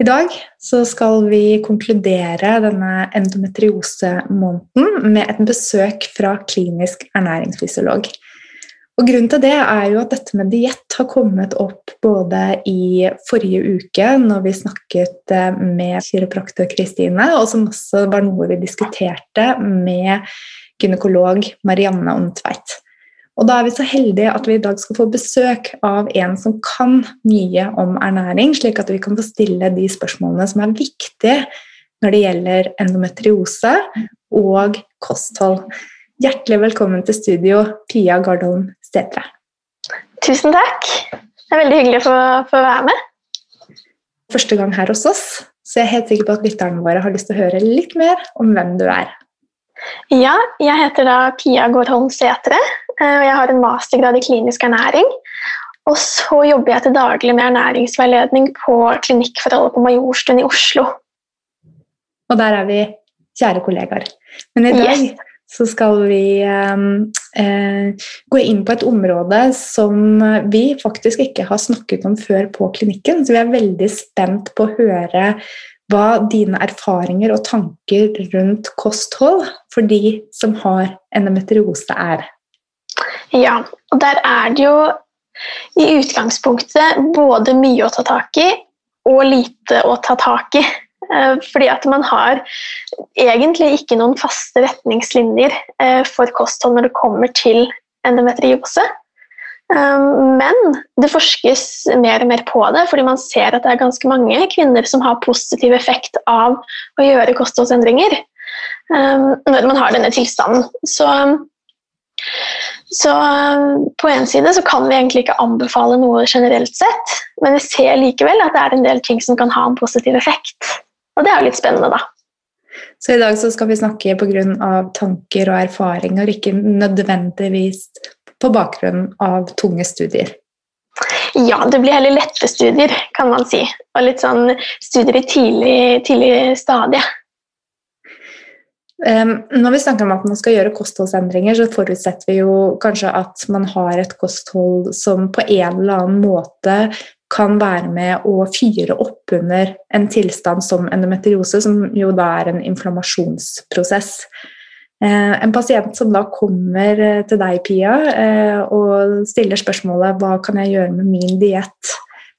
I dag skal vi konkludere denne endometriosemåneden med et besøk fra klinisk ernæringsfysiolog. Og Grunnen til det er jo at dette med diett har kommet opp både i forrige uke, når vi snakket eh, med kiropraktor Kristine, og som også var noe vi diskuterte med gynekolog Marianne Ondtveit. Og da er vi så heldige at vi i dag skal få besøk av en som kan mye om ernæring, slik at vi kan få stille de spørsmålene som er viktige når det gjelder endometriose og kosthold. Hjertelig velkommen til studio, Pia Gardholm Stetre. Tusen takk. Det er veldig hyggelig å få, få være med. Første gang her hos oss, så jeg er helt sikker på at lytterne våre har lyst til å høre litt mer om hvem du er. Ja, jeg heter da Pia Gårdholm Setre og jeg har en mastergrad i klinisk ernæring. Og så jobber jeg til daglig med ernæringsveiledning på Klinikkforholdet på Majorstuen i Oslo. Og der er vi kjære kollegaer. Men i dag yes. så skal vi um, eh, gå inn på et område som vi faktisk ikke har snakket om før på klinikken, så vi er veldig spent på å høre hva dine erfaringer og tanker rundt kosthold for de som har endometriose, er. Ja, og der er det jo i utgangspunktet både mye å ta tak i og lite å ta tak i. Eh, fordi at man har egentlig ikke noen faste retningslinjer eh, for kosthold når det kommer til endometriose. Um, men det forskes mer og mer på det, fordi man ser at det er ganske mange kvinner som har positiv effekt av å gjøre kostholdsendringer når man har denne tilstanden. Så Så på en side så kan vi egentlig ikke anbefale noe generelt sett, men vi ser likevel at det er en del ting som kan ha en positiv effekt. Og det er jo litt spennende, da. Så i dag så skal vi snakke pga. tanker og erfaringer, ikke nødvendigvis på bakgrunn av tunge studier? Ja, det blir heller lette studier, kan man si. Og litt sånn studier i tidlig, tidlig stadie. Um, når vi snakker om at man skal gjøre kostholdsendringer, så forutsetter vi jo kanskje at man har et kosthold som på en eller annen måte kan være med å fyre opp under en tilstand som endometriose, som jo da er en inflammasjonsprosess. Eh, en pasient som da kommer eh, til deg, Pia, eh, og stiller spørsmålet hva kan jeg gjøre med min diett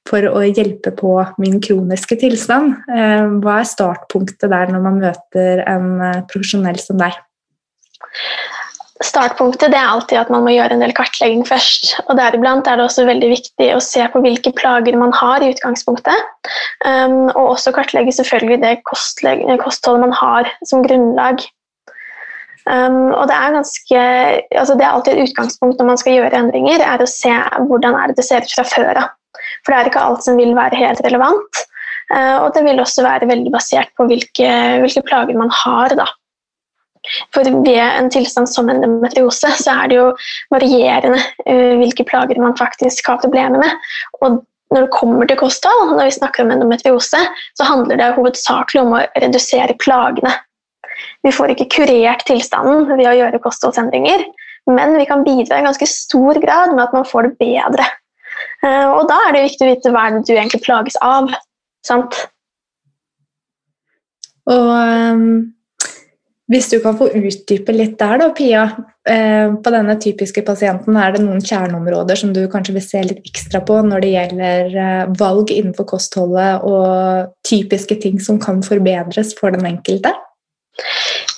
for å hjelpe på min kroniske tilstand, hva er startpunktet der når man møter en profesjonell som deg? Startpunktet er alltid at man må gjøre en del kartlegging først. og Deriblant er det også veldig viktig å se på hvilke plager man har i utgangspunktet. Um, og også kartlegge selvfølgelig det kostholdet man har som grunnlag. Um, og det er, ganske, altså det er alltid et utgangspunkt når man skal gjøre endringer, er å se hvordan det ser ut fra før av. For det er ikke alt som vil være helt relevant. Uh, og det vil også være veldig basert på hvilke, hvilke plager man har. da. For ved en tilstand som endometriose så er det jo varierende uh, hvilke plager man faktisk har problemer med. Og når det kommer til kosthold, når vi snakker om endometriose, så handler det hovedsakelig om å redusere plagene. Vi får ikke kurert tilstanden ved å gjøre kostholdsendringer, men vi kan bidra i ganske stor grad med at man får det bedre. Eh, og da er det viktig å vite hva det du egentlig plages av. Sant? Og um, hvis du kan få utdype litt der, da, Pia. Uh, på denne typiske pasienten, er det noen kjerneområder som du kanskje vil se litt ekstra på når det gjelder uh, valg innenfor kostholdet og typiske ting som kan forbedres for den enkelte?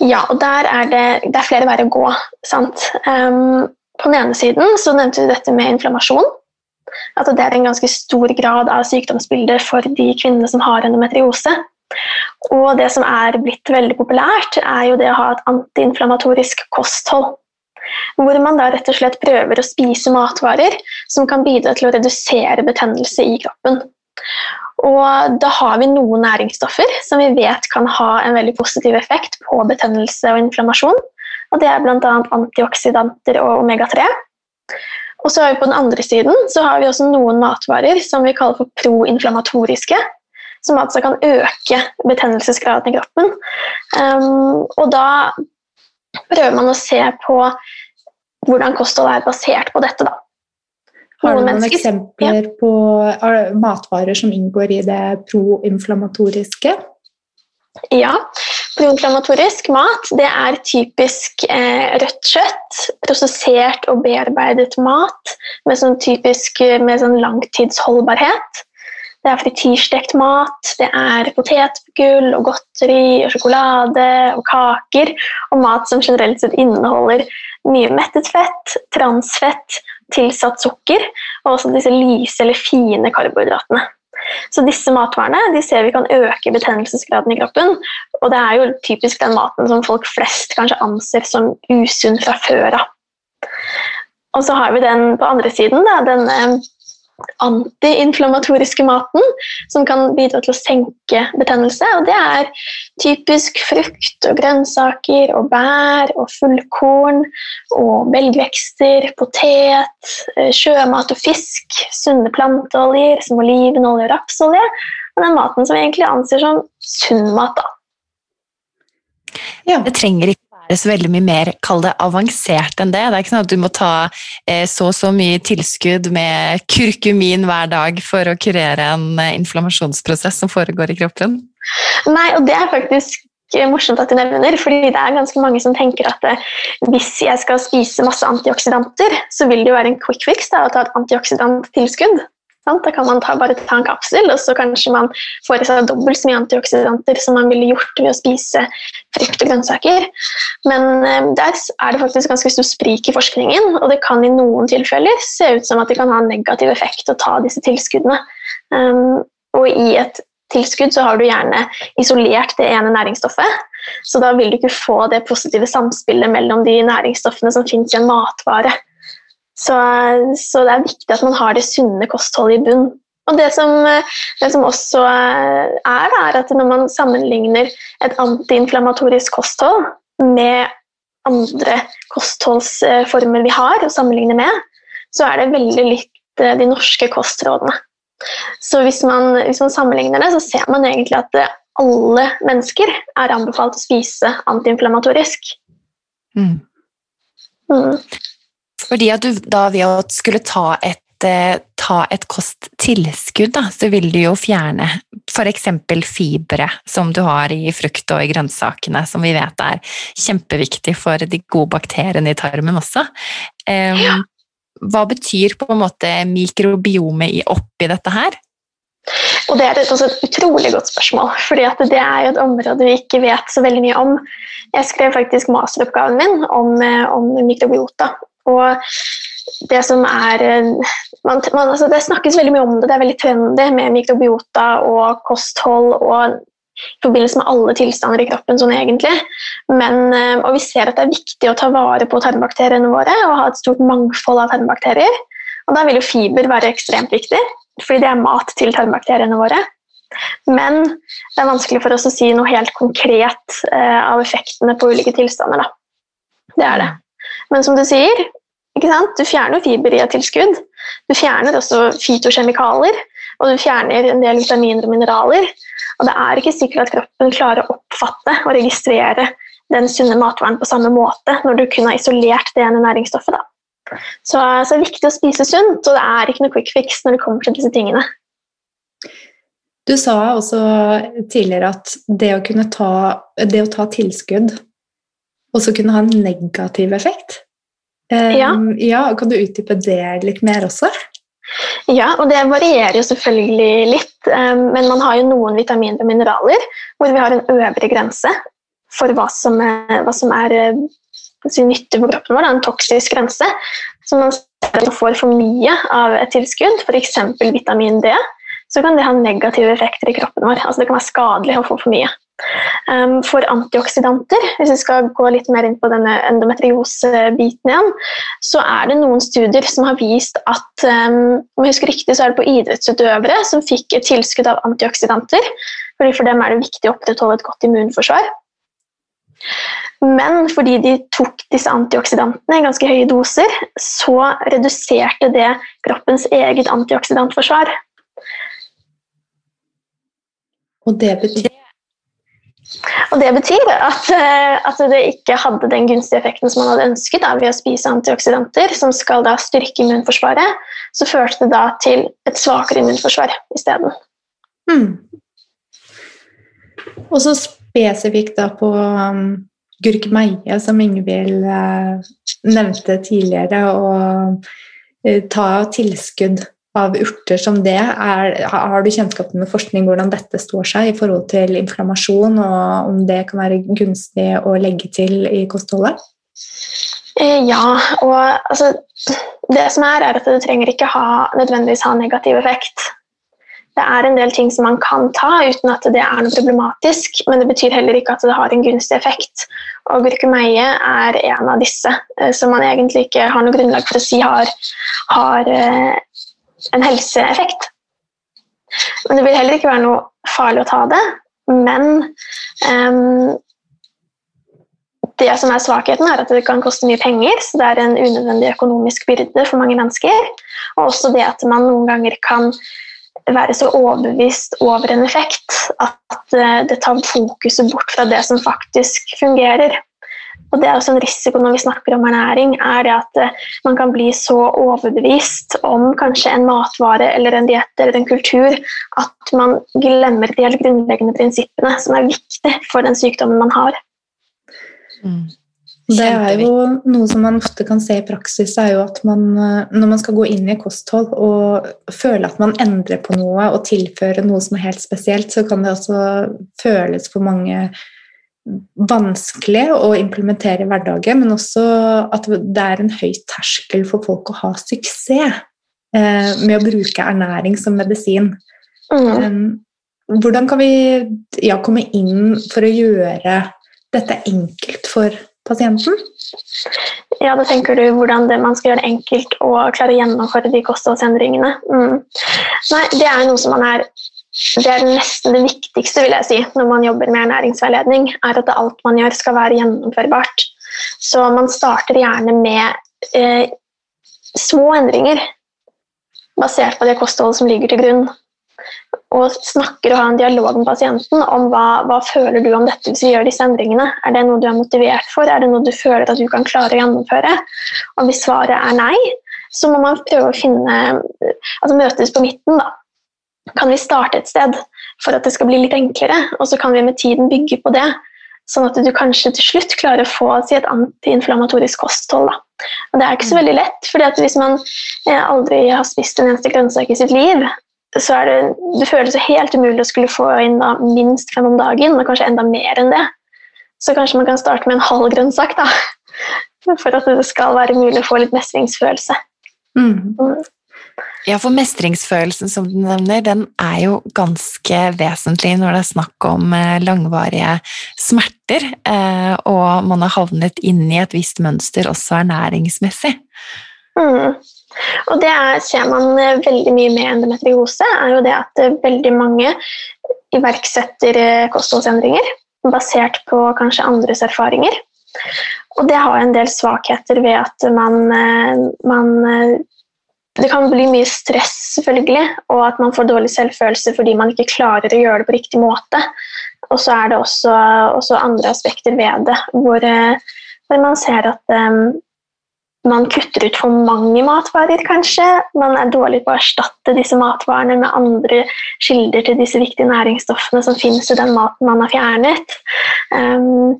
Ja, og der er det, det er flere veier å gå. sant? Um, på den ene siden så nevnte du dette med inflammasjon. At det er en ganske stor grad av sykdomsbilder for de kvinnene som har endometriose. Og det som er blitt veldig populært, er jo det å ha et antiinflamatorisk kosthold. Hvor man da rett og slett prøver å spise matvarer som kan bidra til å redusere betennelse i kroppen. Og da har vi noen næringsstoffer som vi vet kan ha en veldig positiv effekt på betennelse og inflammasjon. Og det er bl.a. antioksidanter og omega-3. Og så har vi på den andre siden så har vi også noen matvarer som vi kaller for proinflamatoriske. Som altså kan øke betennelsesgraden i kroppen. Um, og da prøver man å se på hvordan kosthold er basert på dette. da. Har du noen eksempler ja. på matvarer som inngår i det proinflamatoriske? Ja. Proinflamatorisk mat det er typisk eh, rødt kjøtt, prosessert og bearbeidet mat med sånn typisk med sånn langtidsholdbarhet. Det er frityrstekt mat, det er potetgull og godteri og sjokolade og kaker. Og mat som generelt sett inneholder mye mettet fett, transfett, tilsatt sukker og også disse lyse eller fine karbohydratene. Så disse matvarene de ser vi kan øke betennelsesgraden i kroppen. Og det er jo typisk den maten som folk flest kanskje anser som usunn fra før av. Og så har vi den på andre siden, da, denne antiinflamatoriske maten som kan bidra til å senke betennelse. Og det er typisk frukt og grønnsaker og bær og fullkorn og belgvekster, potet, eh, sjømat og fisk, sunne planteoljer som olivenolje og rapsolje. Og den maten som vi egentlig anser som sunn mat. da. Ja. Det trenger ikke være så veldig mye mer kall det avansert enn det. Det er ikke sånn at du må ta eh, så og så mye tilskudd med kurkumin hver dag for å kurere en eh, inflammasjonsprosess som foregår i kroppen. Nei, og det er faktisk morsomt at du nevner, fordi det er ganske mange som tenker at eh, hvis jeg skal spise masse antioksidanter, så vil det jo være en quick fix da, å ta et antioksidanttilskudd. Da kan man ta, bare ta en kapsel, og så kanskje man får i seg dobbelt så mye antioksidanter som man ville gjort ved å spise frukt og grønnsaker. Men eh, der er det faktisk ganske stort sprik i forskningen, og det kan i noen tilfeller se ut som at det kan ha en negativ effekt å ta disse tilskuddene. Um, og i et tilskudd så har du gjerne isolert det ene næringsstoffet, Så da vil du ikke få det positive samspillet mellom de næringsstoffene som finnes i en matvare. Så, så, det er viktig at man har det sunne kostholdet i bunn. Og det som, det som også er, er at når man sammenligner et antiinflamatorisk kosthold med andre kostholdsformer vi har å sammenligne med, så er det veldig likt eh, de norske kostrådene. Så hvis man, hvis man, sammenligner det, så ser man egentlig at eh, alle mennesker er anbefalt å spise antiinflamatorisk. Mm. Mm. Fordi at du da ved å skulle ta et, eh, ta et kosttilskudd, da, så vil du jo fjerne f.eks. fibre som du har i frukt og i grønnsakene, som vi vet er kjempeviktig for de gode bakteriene i tarmen også. Ja hva betyr på en måte mikrobiomet oppi dette her? Og Det er et, et utrolig godt spørsmål, fordi det er jo et område vi ikke vet så veldig mye om. Jeg skrev faktisk masteroppgaven min om, eh, om mikrobiota. Og det som er man, man, altså Det snakkes veldig mye om det, det er veldig trendy med mikrobiota og kosthold og i forbindelse med alle tilstander i kroppen. sånn egentlig. Men, eh, og vi ser at det er viktig å ta vare på tarmbakteriene våre og ha et stort mangfold av tarmbakterier. Og da vil jo fiber være ekstremt viktig, fordi det er mat til tarmbakteriene våre. Men det er vanskelig for oss å si noe helt konkret eh, av effektene på ulike tilstander. Da. Det er det. Men som du sier, du fjerner fiber i et tilskudd. Du fjerner også fytokjemikalier, og du fjerner en del vitaminer og mineraler. Og det er ikke sikkert at kroppen klarer å oppfatte og registrere den sunne matvaren på samme måte når du kun har isolert det ene næringsstoffet. Da. Så, så det er viktig å spise sunt, og det er ikke noe quick fix når det kommer til disse tingene. Du sa også tidligere at det å, ta, det å ta tilskudd også kunne ha en negativ effekt. Ja. Ja kan du utdype det litt mer også? Ja, og det varierer jo selvfølgelig litt. Men man har jo noen vitaminer og mineraler hvor vi har en øvre grense for hva som er, hva som er eh, nyttig for kroppen vår. En toksisk grense. Så man får for mye av et tilskudd, f.eks. vitamin D, så kan det ha negative effekter i kroppen vår. Altså det kan være skadelig å få for mye. For antioksidanter, hvis vi skal gå litt mer inn på denne endometriose-biten igjen, så er det noen studier som har vist at om jeg husker riktig, så er det på idrettsutøvere som fikk et tilskudd av antioksidanter. fordi For dem er det viktig å opprettholde et godt immunforsvar. Men fordi de tok disse antioksidantene i ganske høye doser, så reduserte det kroppens eget antioksidantforsvar. Og det betyr og Det betyr at, eh, at, det ikke hadde den gunstige effekten som man hadde ønsket da, ved å spise antioksidanter, som skal da styrke immunforsvaret. Så førte det da til et svakere immunforsvar isteden. Hmm. Og så spesifikt da på um, gurkemeie, som Ingvild uh, nevnte tidligere, og uh, ta tilskudd av urter som det. Er, har du kjennskap med forskning hvordan dette står seg i forhold til inflammasjon, og om det kan være gunstig å legge til i kostholdet? Eh, ja, og altså, det som er, er at det trenger ikke ha, nødvendigvis ha negativ effekt. Det er en del ting som man kan ta uten at det er noe problematisk, men det betyr heller ikke at det har en gunstig effekt. Og gurkemeie er en av disse eh, som man egentlig ikke har noe grunnlag for å si har, har eh, en helseeffekt. Men det vil heller ikke være noe farlig å ta det. Men um, det som er svakheten, er at det kan koste mye penger. Så det er en unødvendig økonomisk byrde for mange mennesker. Og også det at man noen ganger kan være så overbevist over en effekt at eh, det tar fokuset bort fra det som faktisk fungerer. Og det er også en risiko når vi snakker om ernæring, er det at eh, man kan bli så overbevist om kanskje en matvare eller en diett eller en kultur at man glemmer de helt grunnleggende prinsippene som er viktige for den sykdommen man har. Mm. Det er jo noe som man ofte kan se i praksis, er jo at man, eh, når man skal gå inn i kosthold og føle at man endrer på noe og tilfører noe som er helt spesielt, så kan det også føles for mange vanskelig å implementere i hverdagen, men også at det er en høy terskel for folk å ha suksess eh, med å bruke ernæring som medisin. Mm. Um, hvordan kan vi ja, komme inn for å gjøre dette enkelt for pasienten? Ja, da tenker du hvordan det, man skal gjøre det enkelt og klare å gjennomføre de kostholdsendringene. Mm. Nei, det er noe som man er det er nesten det viktigste vil jeg si, når man jobber med ernæringsveiledning, er at alt man gjør, skal være gjennomførbart. Så man starter gjerne med eh, små endringer basert på det kostholdet som ligger til grunn. Og snakker og har en dialog med pasienten om hva, hva føler du om dette hvis vi gjør disse endringene. Er det noe du er motivert for? Er det noe du føler at du kan klare å gjennomføre? Og hvis svaret er nei, så må man prøve å finne Altså møtes på midten, da. Kan vi starte et sted for at det skal bli litt enklere, og så kan vi med tiden bygge på det. Sånn at du kanskje til slutt klarer å få si, et antiinflamatorisk kosthold. Da. Og det er ikke så veldig lett, for hvis man eh, aldri har spist en eneste grønnsak i sitt liv, så er det, det føles helt umulig å skulle få inn da, minst fem om dagen, og kanskje enda mer enn det. Så kanskje man kan starte med en halv grønnsak, da, for at det skal være mulig å få litt mestringsfølelse. Mm. Ja, for mestringsfølelsen som du nevner, den er jo ganske vesentlig når det er snakk om eh, langvarige smerter, eh, og man har havnet inn i et visst mønster også ernæringsmessig. Mm. Og det er, ser man eh, veldig mye med endometriose, er jo det at veldig mange iverksetter kostholdsendringer basert på kanskje andres erfaringer. Og det har en del svakheter ved at man, man det kan bli mye stress, selvfølgelig, og at man får dårlig selvfølelse fordi man ikke klarer å gjøre det på riktig måte. Og så er det også, også andre aspekter ved det, hvor, eh, hvor man ser at um, man kutter ut for mange matvarer, kanskje. Man er dårlig på å erstatte disse matvarene med andre kilder til disse viktige næringsstoffene som finnes i den maten man har fjernet. Um,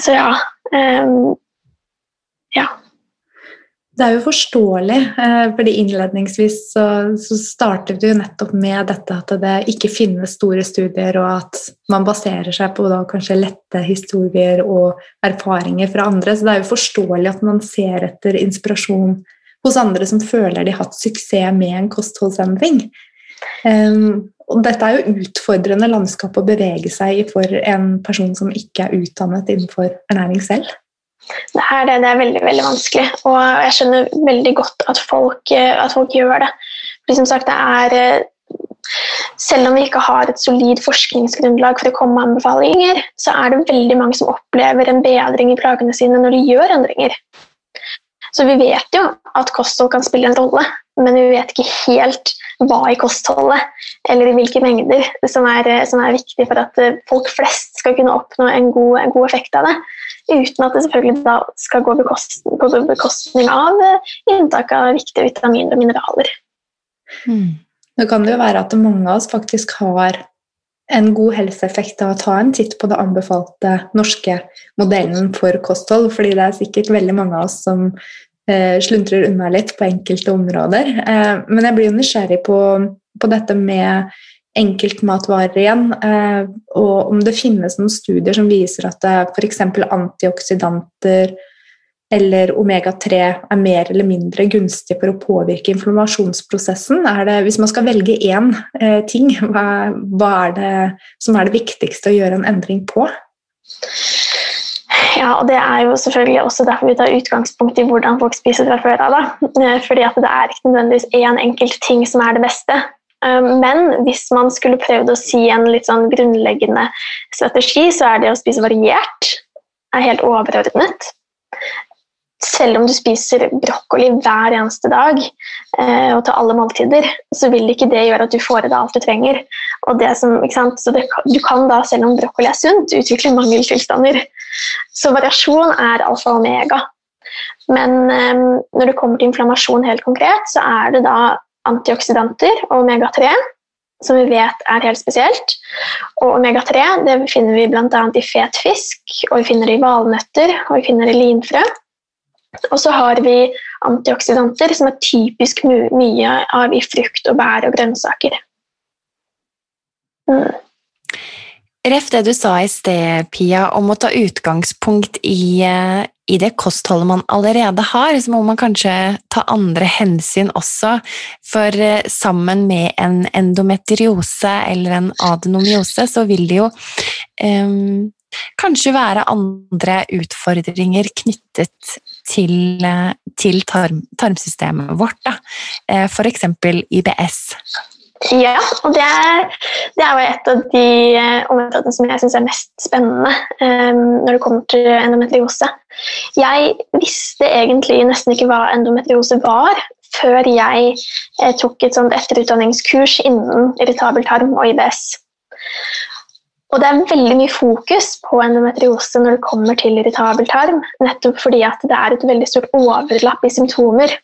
så ja. Um, ja det er jo forståelig, eh, fordi innledningsvis så, så, startet vi jo nettopp med dette at det ikke finnes store studier, og at man baserer seg på da kanskje lette historier og erfaringer fra andre. Så det er jo forståelig at man ser etter inspirasjon hos andre som føler de har hatt suksess med en kostholdsendring. Um, og dette er jo utfordrende landskap å bevege seg i for en person som ikke er utdannet innenfor ernæring selv. Det er, det, det er veldig veldig vanskelig, og jeg skjønner veldig godt at folk, at folk gjør det. For som sagt, det er eh, selv om vi ikke har et solid forskningsgrunnlag for å komme med anbefalinger, så er det veldig mange som opplever en bedring i plagene sine når de gjør endringer. Så vi vet jo at kosthold kan spille en rolle, men vi vet ikke helt hva i kostholdet eller i hvilke mengder som er, som er viktig for at eh, folk flest skal kunne oppnå en god, en god effekt av det. Uten at det selvfølgelig da skal gå på bekostning av eh, inntak av viktige vitaminer og mineraler. Mm. Nå kan jo være at mange av oss faktisk har en god helseeffekt av å ta en titt på det anbefalte norske modellen for kosthold, fordi det er sikkert veldig mange av oss som eh, sluntrer unna litt på enkelte områder. Eh, men jeg blir jo nysgjerrig på, på dette med enkeltmatvarer igjen, eh, og om det finnes noen studier som viser at f.eks. antioksidanter eller omega-3 er mer eller mindre gunstig for å påvirke inflammasjonsprosessen. Det, hvis man skal velge én eh, ting, hva, hva, er det som er det viktigste å gjøre en endring på? Ja, og Det er jo selvfølgelig også derfor vi tar utgangspunkt i hvordan folk spiser fra før av. Eh, fordi at Det er ikke nødvendigvis én enkelt ting som er det beste. Um, men hvis man skulle prøvd å si en litt sånn grunnleggende strategi, så er det å spise variert er helt overordnet. Selv om du spiser brokkoli hver eneste dag eh, og til alle måltider, så vil ikke det gjøre at du får i deg alt du trenger. Som, det, du kan da, selv om brokkoli er sunt, utvikle mangeltilstander. Så variasjon er alfa og omega. Men eh, når det kommer til inflammasjon helt konkret, så er det da antioksidanter og omega-3, som vi vet er helt spesielt. Og omega-3 det finner vi bl.a. i fet fisk, og vi finner det i valnøtter og vi finner det i linfrø. Og så har vi antioksidanter, som er typisk my mye av i frukt og bær og grønnsaker. Mm. Ref det du sa i sted, Pia, om å ta utgangspunkt i, eh, i det kostholdet man allerede har, så må man kanskje ta andre hensyn også. For eh, sammen med en endometriose eller en adenomyose, så vil det jo um, kanskje være andre utfordringer knyttet til, eh, til tarm, tarmsystemet vårt. Da. Eh, F.eks. IBS. Ja, og det er, det er jo et av de eh, områdene som jeg syns er mest spennende um, når det kommer til endometriose. Jeg visste egentlig nesten ikke hva endometriose var før jeg eh, tok et sånt etterutdanningskurs innen irritabel tarm og IBS. Og det er veldig mye fokus på endometriose når det kommer til irritabel tarm, nettopp fordi at det er et veldig stort overlapp i symptomer.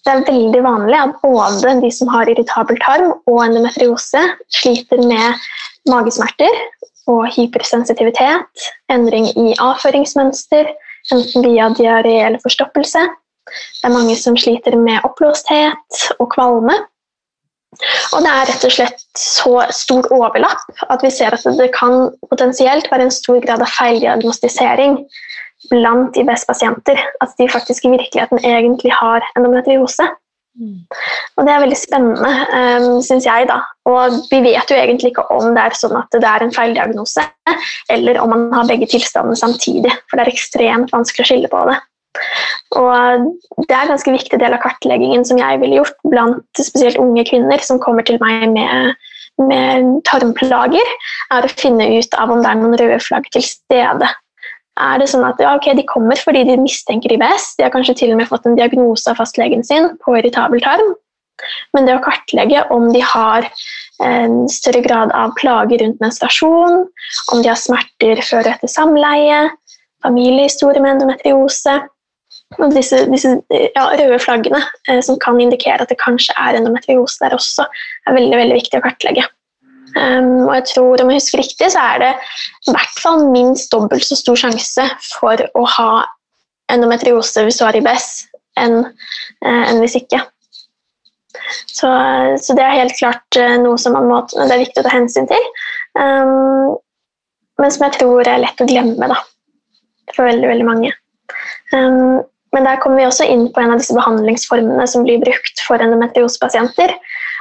Det er veldig vanlig at både de som har irritabel tarm og endometriose, sliter med magesmerter og hypersensitivitet, endring i avføringsmønster, enten via diaré eller forstoppelse. Det er mange som sliter med oppblåsthet og kvalme. Og det er rett og slett så stor overlapp at vi ser at det kan potensielt være en stor grad av feildiagnostisering blant IBS-pasienter. At de faktisk i virkeligheten egentlig har endometriose. Mm. Og det er veldig spennende, um, syns jeg. da. Og vi vet jo egentlig ikke om det er sånn at det er en feildiagnose, eller om man har begge tilstandene samtidig. For det er ekstremt vanskelig å skille på det. Og det er en ganske viktig del av kartleggingen som jeg ville gjort blant spesielt unge kvinner som kommer til meg med, med tarmplager, er å finne ut av om det er noen røde flagg til stede. Er det sånn at ja, okay, De kommer fordi de mistenker IBS, de har kanskje til og med fått en diagnose av fastlegen sin på irritabel tarm. Men det å kartlegge om de har en større grad av plager rundt menstruasjon, om de har smerter før og etter samleie, familiehistorie med endometriose, og disse, disse ja, røde flaggene eh, som kan indikere at det kanskje er endometriose der også, er veldig, veldig viktig å kartlegge. Um, og jeg tror, Om jeg husker riktig, så er det i hvert fall minst dobbelt så stor sjanse for å ha endometriose hvis du har IBS, enn uh, en hvis ikke. Så, så, det er helt klart uh, noe som må, det er viktig å ta hensyn til. Um, men som jeg tror er lett å glemme da, for veldig, veldig mange. Um, men der kommer vi også inn på en av disse behandlingsformene som blir brukt for endometriosepasienter.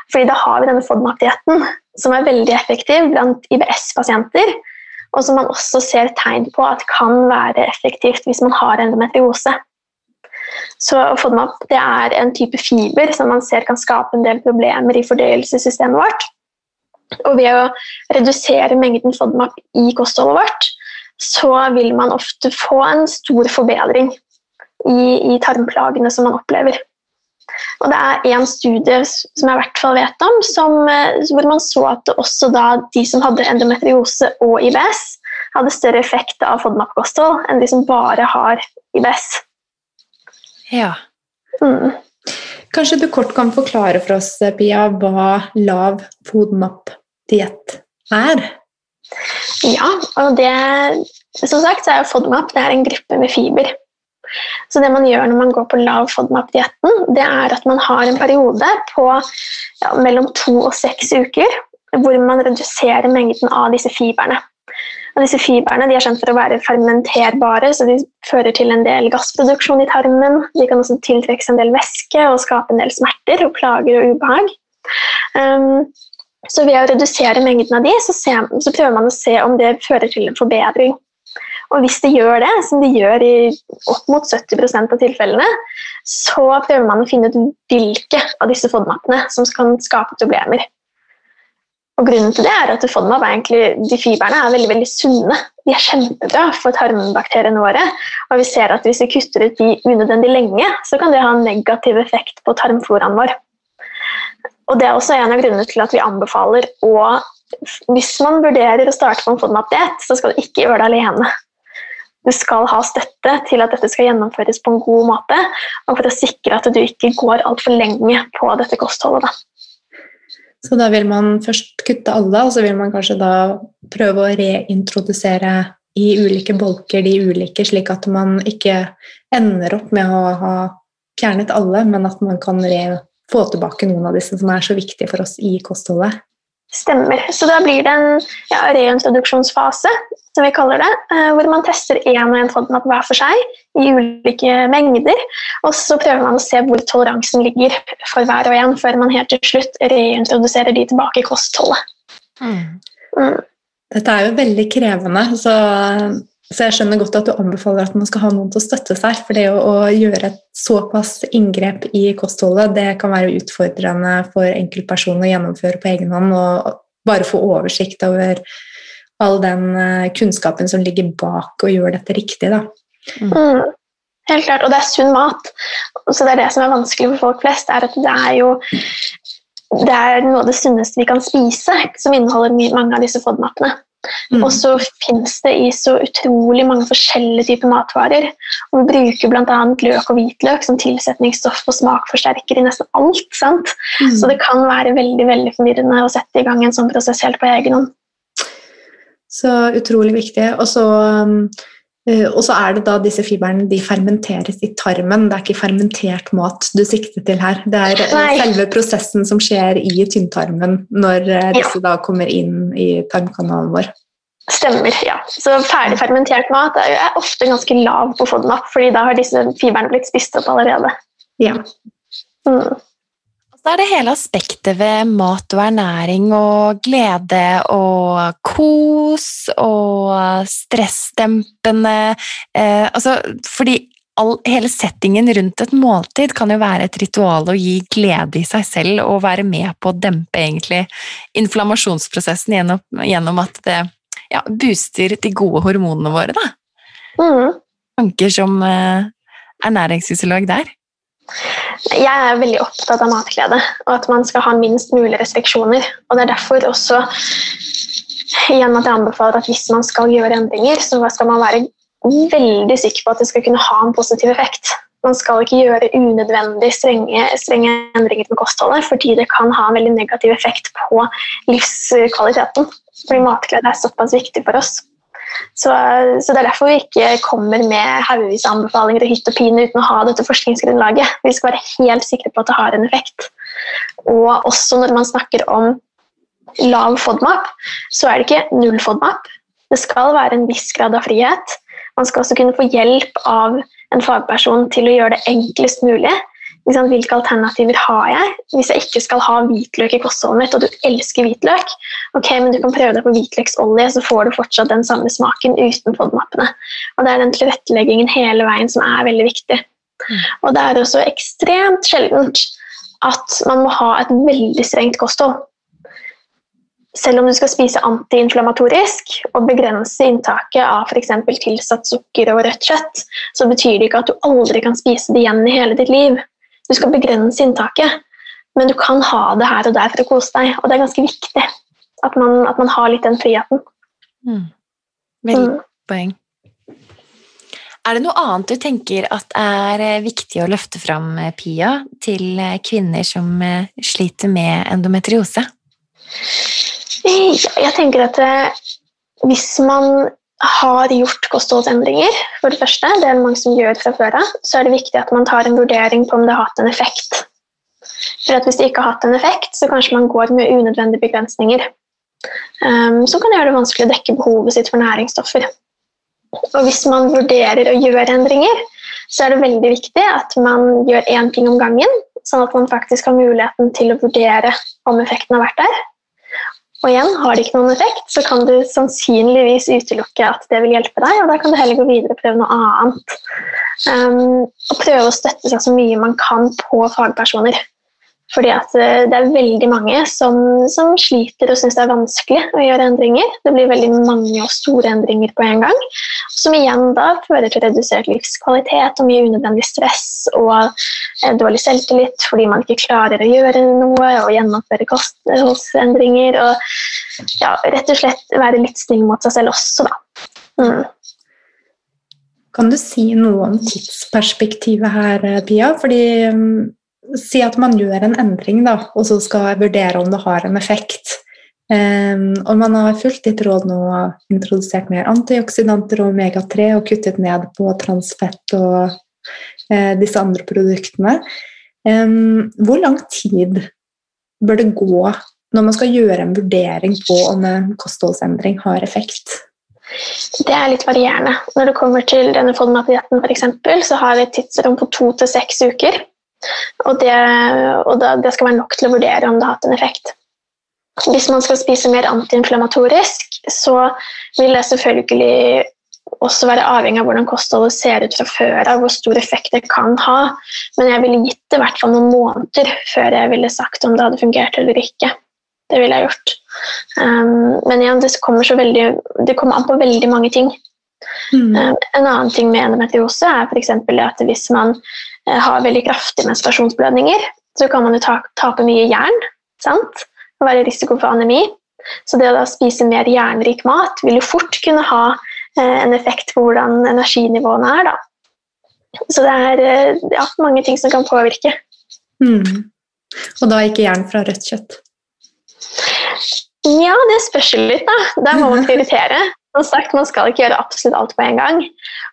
Fordi da har vi denne FODMAP-dietten, som er veldig effektiv blant IBS-pasienter. Og som man også ser tegn på at kan være effektivt hvis man har endometriose. Så FODMAP det er en type fiber som man ser kan skape en del problemer i fordøyelsessystemet vårt. Og ved å redusere mengden FODMAP i kostholdet vårt, så vil man ofte få en stor forbedring i, i tarmplagene som man opplever. Og det er én studie som jeg i hvert fall vet om, som, eh, hvor man så at også da de som hadde endometriose og IBS, hadde større effekt av FODMAP-kosthold enn de som bare har IBS. Ja. Mm. Kanskje du kort kan forklare for oss, Pia, hva lav FODMAP-diett er? Ja, og det Som sagt så er FODMAP det er en gruppe med fiber. Så det man gjør når man går på lav FODMAP-dietten, det er at man har en periode på ja, mellom to og seks uker hvor man reduserer mengden av disse fiberne. Og disse fiberne de er kjent for å være fermenterbare, så de fører til en del gassproduksjon i tarmen. De kan også tiltrekkes en del væske og skape en del smerter og plager og ubehag. Um, så ved å redusere mengden av de, så, ser, så prøver man å se om det fører til en forbedring. Og hvis det gjør det, som det gjør i opp mot 70% av tilfellene, så prøver man å finne ut hvilke av disse FODMAP-ene som kan skape problemer. Og grunnen til det er at FODMAP er egentlig, de fiberne er veldig veldig sunne. De er kjempebra for tarmbakteriene våre. Og vi ser at hvis vi kutter ut de unødvendig lenge, så kan det ha en negativ effekt på tarmfloraen vår. Og Det er også en av grunnene til at vi anbefaler å Hvis man vurderer å starte på en FODMAP-diett, så skal du ikke gjøre det alene du skal ha støtte til at dette skal gjennomføres på en god måte, og for å sikre at du ikke går altfor lenge på dette kostholdet. Da. Så da vil man først kutte alle, og så vil man kanskje da prøve å reintrodusere i ulike bolker de ulike, slik at man ikke ender opp med å ha fjernet alle, men at man kan få tilbake noen av disse som er så viktige for oss i kostholdet. Stemmer. Så da blir det en ja, reintroduksjonsfase, som vi kaller det, eh, hvor man tester én og én FODMAP hver for seg i ulike mengder. Og så prøver man å se hvor toleransen ligger for hver og en, før man helt til slutt reintroduserer de tilbake i kostholdet. Mm. Mm. Dette er jo veldig krevende, så, så, jeg skjønner godt at du anbefaler at man skal ha noen til å støtte seg. For det å, å gjøre et såpass inngrep i kostholdet, det kan være utfordrende for enkeltpersoner å gjennomføre på egen hånd. Og bare få oversikt over all den eh, kunnskapen som ligger bak å gjøre dette riktig. Da. Mm. mm. Helt klart, Og det er sunn mat. Så det er det som er vanskelig for folk flest. er at det er jo det er noe av det sunneste vi kan spise, som inneholder mange av disse FODMAP-ene. Mm. Og så fins det i så utrolig mange forskjellige typer matvarer. Og vi bruker bl.a. løk og hvitløk som tilsetningsstoff og smakforsterker i nesten alt. sant? Mm. Så det kan være veldig veldig forvirrende å sette i gang en sånn prosess helt på egen hånd. Så utrolig viktig. Og så um og så er det da disse fibrene de fermenteres i tarmen. Det er ikke fermentert mat du sikter til her. Det er eh, Nei. selve prosessen som skjer i tynntarmen når eh, disse ja. da kommer inn i tarmkanalen vår. Stemmer, ja. Så ferdig fermentert mat er ofte ganske lav på FODMAP, fordi da har disse fibrene blitt spist opp allerede. Ja. Mm. Så er det hele aspektet ved mat og ernæring og glede og kos og stressdempende eh, altså, Fordi all, hele settingen rundt et måltid kan jo være et ritual å gi glede i seg selv og være med på å dempe egentlig inflammasjonsprosessen gjennom, gjennom at det ja, booster de gode hormonene våre. da. Mm. Tanker som eh, ernæringsfysiolog der. Jeg er veldig opptatt av matglede, og at man skal ha minst mulig restriksjoner. Og Det er derfor også igjen at jeg anbefaler at hvis man skal gjøre endringer, så skal man være veldig sikker på at det skal kunne ha en positiv effekt. Man skal ikke gjøre unødvendig strenge, strenge endringer med kostholdet, fordi det kan ha en veldig negativ effekt på livskvaliteten. Fordi matglede er såpass viktig for oss. Så, så, Det er derfor vi ikke kommer med haugevis av anbefalinger og hytt og pine uten å ha dette forskningsgrunnlaget. Vi skal være helt sikre på at det har en effekt. Og også når man snakker om lav FODMAP, så er det ikke null FODMAP. Det skal være en viss grad av frihet. Man skal også kunne få hjelp av en fagperson til å gjøre det enklest mulig. Hvilke alternativer har jeg hvis jeg ikke skal ha hvitløk i kostholdet mitt, og du elsker hvitløk? Ok, men Du kan prøve deg på hvitløksolje, så får du fortsatt den samme smaken uten FODMAP-ene. Og Det er den tilretteleggingen hele veien som er veldig viktig. Mm. Og Det er også ekstremt sjeldent at man må ha et veldig strengt kosthold. Selv om du skal spise antiinflamatorisk og begrense inntaket av f.eks. tilsatt sukker og rødt kjøtt, så betyr det ikke at du aldri kan spise det igjen i hele ditt liv. Du skal begrense inntaket, men du kan ha det her og der for å kose deg. Og det er ganske viktig at man, at man har litt den friheten. Mm. Veldig mm. poeng. Er det noe annet du tenker at er eh, viktig å løfte fram, eh, Pia, til eh, kvinner som sliter med endometriose? Jeg tenker at hvis man har gjort kostholdsendringer, for det første, det er det mange som gjør fra før av, så er det viktig at man tar en vurdering på om det har hatt en effekt. For at Hvis det ikke har hatt en effekt, så kanskje man går med unødvendige begrensninger. Um, som kan gjøre det vanskelig å dekke behovet sitt for næringsstoffer. Og Hvis man vurderer å gjøre endringer, så er det veldig viktig at man gjør én ting om gangen, sånn at man faktisk har muligheten til å vurdere om effekten har vært der. Og igjen, har det ikke noen effekt, så kan du sannsynligvis utelukke at det vil hjelpe deg, og da kan du heller gå videre og prøve noe annet. Um, og prøve å støtte seg så mye man kan på fagpersoner. Fordi at eh, det er veldig mange som, som sliter og syns det er vanskelig å gjøre endringer. Det blir veldig mange og store endringer på en gang. Som igjen da fører til redusert livskvalitet og mye unødvendig stress og eh, dårlig selvtillit fordi man ikke klarer å gjøre noe og gjennomføre kostholdsendringer. Og ja, rett og slett være litt snill mot seg selv også, da. Mm. Kan du si noe om tidsperspektivet her, Pia? Fordi mm, Si at man gjør en endring, da, og så skal vurdere om det har en effekt. Um, og man har fulgt ditt råd nå og introdusert mer antioksidanter og omega-3 og kuttet ned på transfett og uh, disse andre produktene. Um, hvor lang tid bør det gå når man skal gjøre en vurdering på om en kostholdsendring har effekt? Det er litt varierende. Når det kommer til denne FODMAP-dietten, så har vi et tidsrom på to til seks uker. Og, det, og da, det, skal være nok til å vurdere om det har hatt en effekt. hvis man skal spise mer antiinflamatorisk, så vil det selvfølgelig også være avhengig av hvordan kostholdet ser ut fra før av, hvor stor effekt det kan ha. Men jeg ville gitt det i hvert fall noen måneder før jeg ville sagt om det hadde fungert eller ikke. Det ville jeg gjort. Um, men igjen, det kommer, veldig, det kommer, an på veldig mange ting. Mm. Um, en annen ting med endometriose er f.eks. at hvis man har veldig kraftige menstruasjonsblødninger, så kan man jo ta, tape mye jern sant? og være i risiko for anemi. Så det å da spise mer jernrik mat vil jo fort kunne ha eh, en effekt på hvordan energinivåene er. Da. Så det er uh, ja, mange ting som kan påvirke. Mm. Og da ikke jern fra rødt kjøtt? Ja, det spørs litt, da. Der må man prioritere. Som sagt, Man skal ikke gjøre absolutt alt på en gang.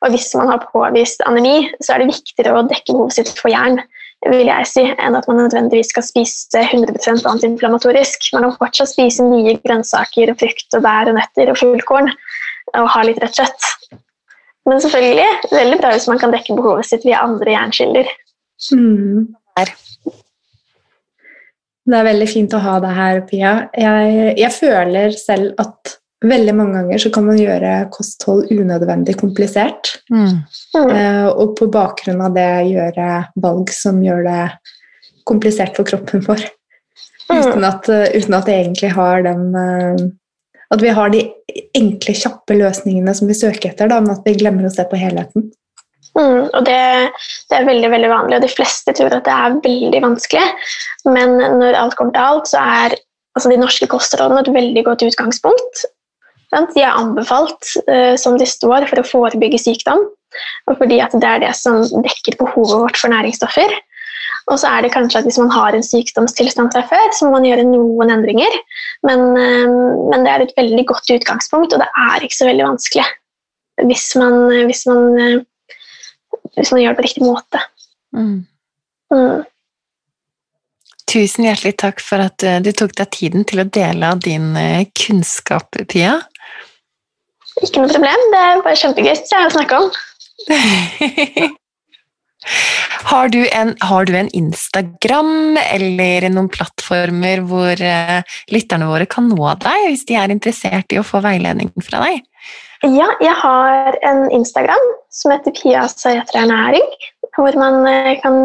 Og hvis man har påvist anemi, så er det viktigere å dekke behovet sitt for jern vil jeg si, enn at man nødvendigvis skal spise 100% antiinflammatorisk. Man kan fortsatt spise mye grønnsaker, og frukt, og bær og nøtter og fullkorn og ha litt rødt kjøtt. Men selvfølgelig veldig bra hvis man kan dekke behovet sitt via andre jernkilder. Mm. Det er veldig fint å ha deg her, Pia. Jeg, jeg, føler selv at veldig mange ganger så kan man gjøre kosthold unødvendig komplisert. Mm. Uh, og på bakgrunn av det gjøre valg som gjør det komplisert for kroppen vår. Mm. Uten, at, uh, uten, at, det egentlig har den uh, At vi har de enkle, kjappe løsningene som vi søker etter, da, men at vi glemmer å se på helheten. Mm, og det, det, er veldig veldig vanlig, og de fleste tror at det er veldig vanskelig. Men når alt kommer til alt, så er altså, de norske kostrådene et veldig godt utgangspunkt. De er anbefalt uh, som de står for å forebygge sykdom, og fordi det er det som dekker behovet vårt for næringsstoffer. Og så er det kanskje at hvis man har en sykdomstilstand fra før, så må man gjøre noen endringer. Men, uh, men det er et veldig godt utgangspunkt, og det er ikke så veldig vanskelig hvis man, hvis man hvis man gjør det på riktig måte. Mm. Mm. Tusen hjertelig takk for at eh, du tok deg tiden til å dele av din eh, kunnskap, Pia. Ikke noe problem. Det er bare kjempegøy å snakke om. har, du en, har, du en, Instagram eller noen plattformer hvor uh, lytterne våre kan nå deg hvis de er interessert i å få veiledning fra deg? Ja, jeg har en Instagram som heter Pia Sajetra Ernæring. Hvor man eh, kan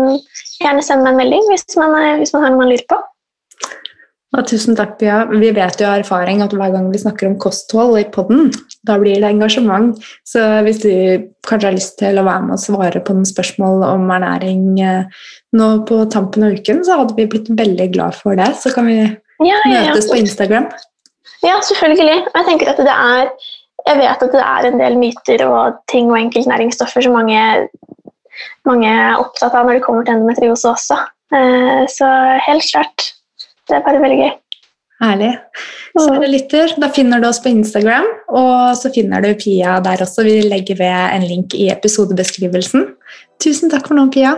gjerne sende meg en melding hvis man, eh, hvis man har noe man lurer på. Ja, tusen takk, Pia. Vi vet jo av erfaring at hver gang vi snakker om kosthold i poden, da blir det engasjement. Så hvis du kanskje har lyst til å være med og svare på noen spørsmål om ernæring eh, nå på tampen av uken, så hadde vi blitt veldig glad for det. Så kan vi ja, ja, møtes på Instagram. Ja, selvfølgelig. Jeg tenker at det er jeg vet at det er en del myter og ting og enkeltnæringsstoffer som mange, mange er opptatt av når det kommer til endometriose også. Eh, så helt klart. Det er bare veldig gøy. Herlig. Så mm. lytter, da finner du oss på Instagram, og så finner du Pia der også. Vi legger ved en link i episodebeskrivelsen. Tusen takk for nå, Pia.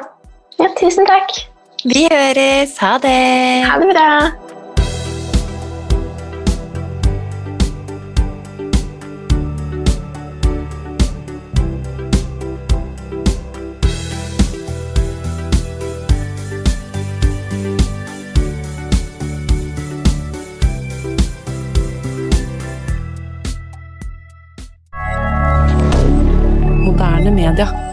Ja, tusen takk. Vi høres. Ha det. Ha det bra. Media.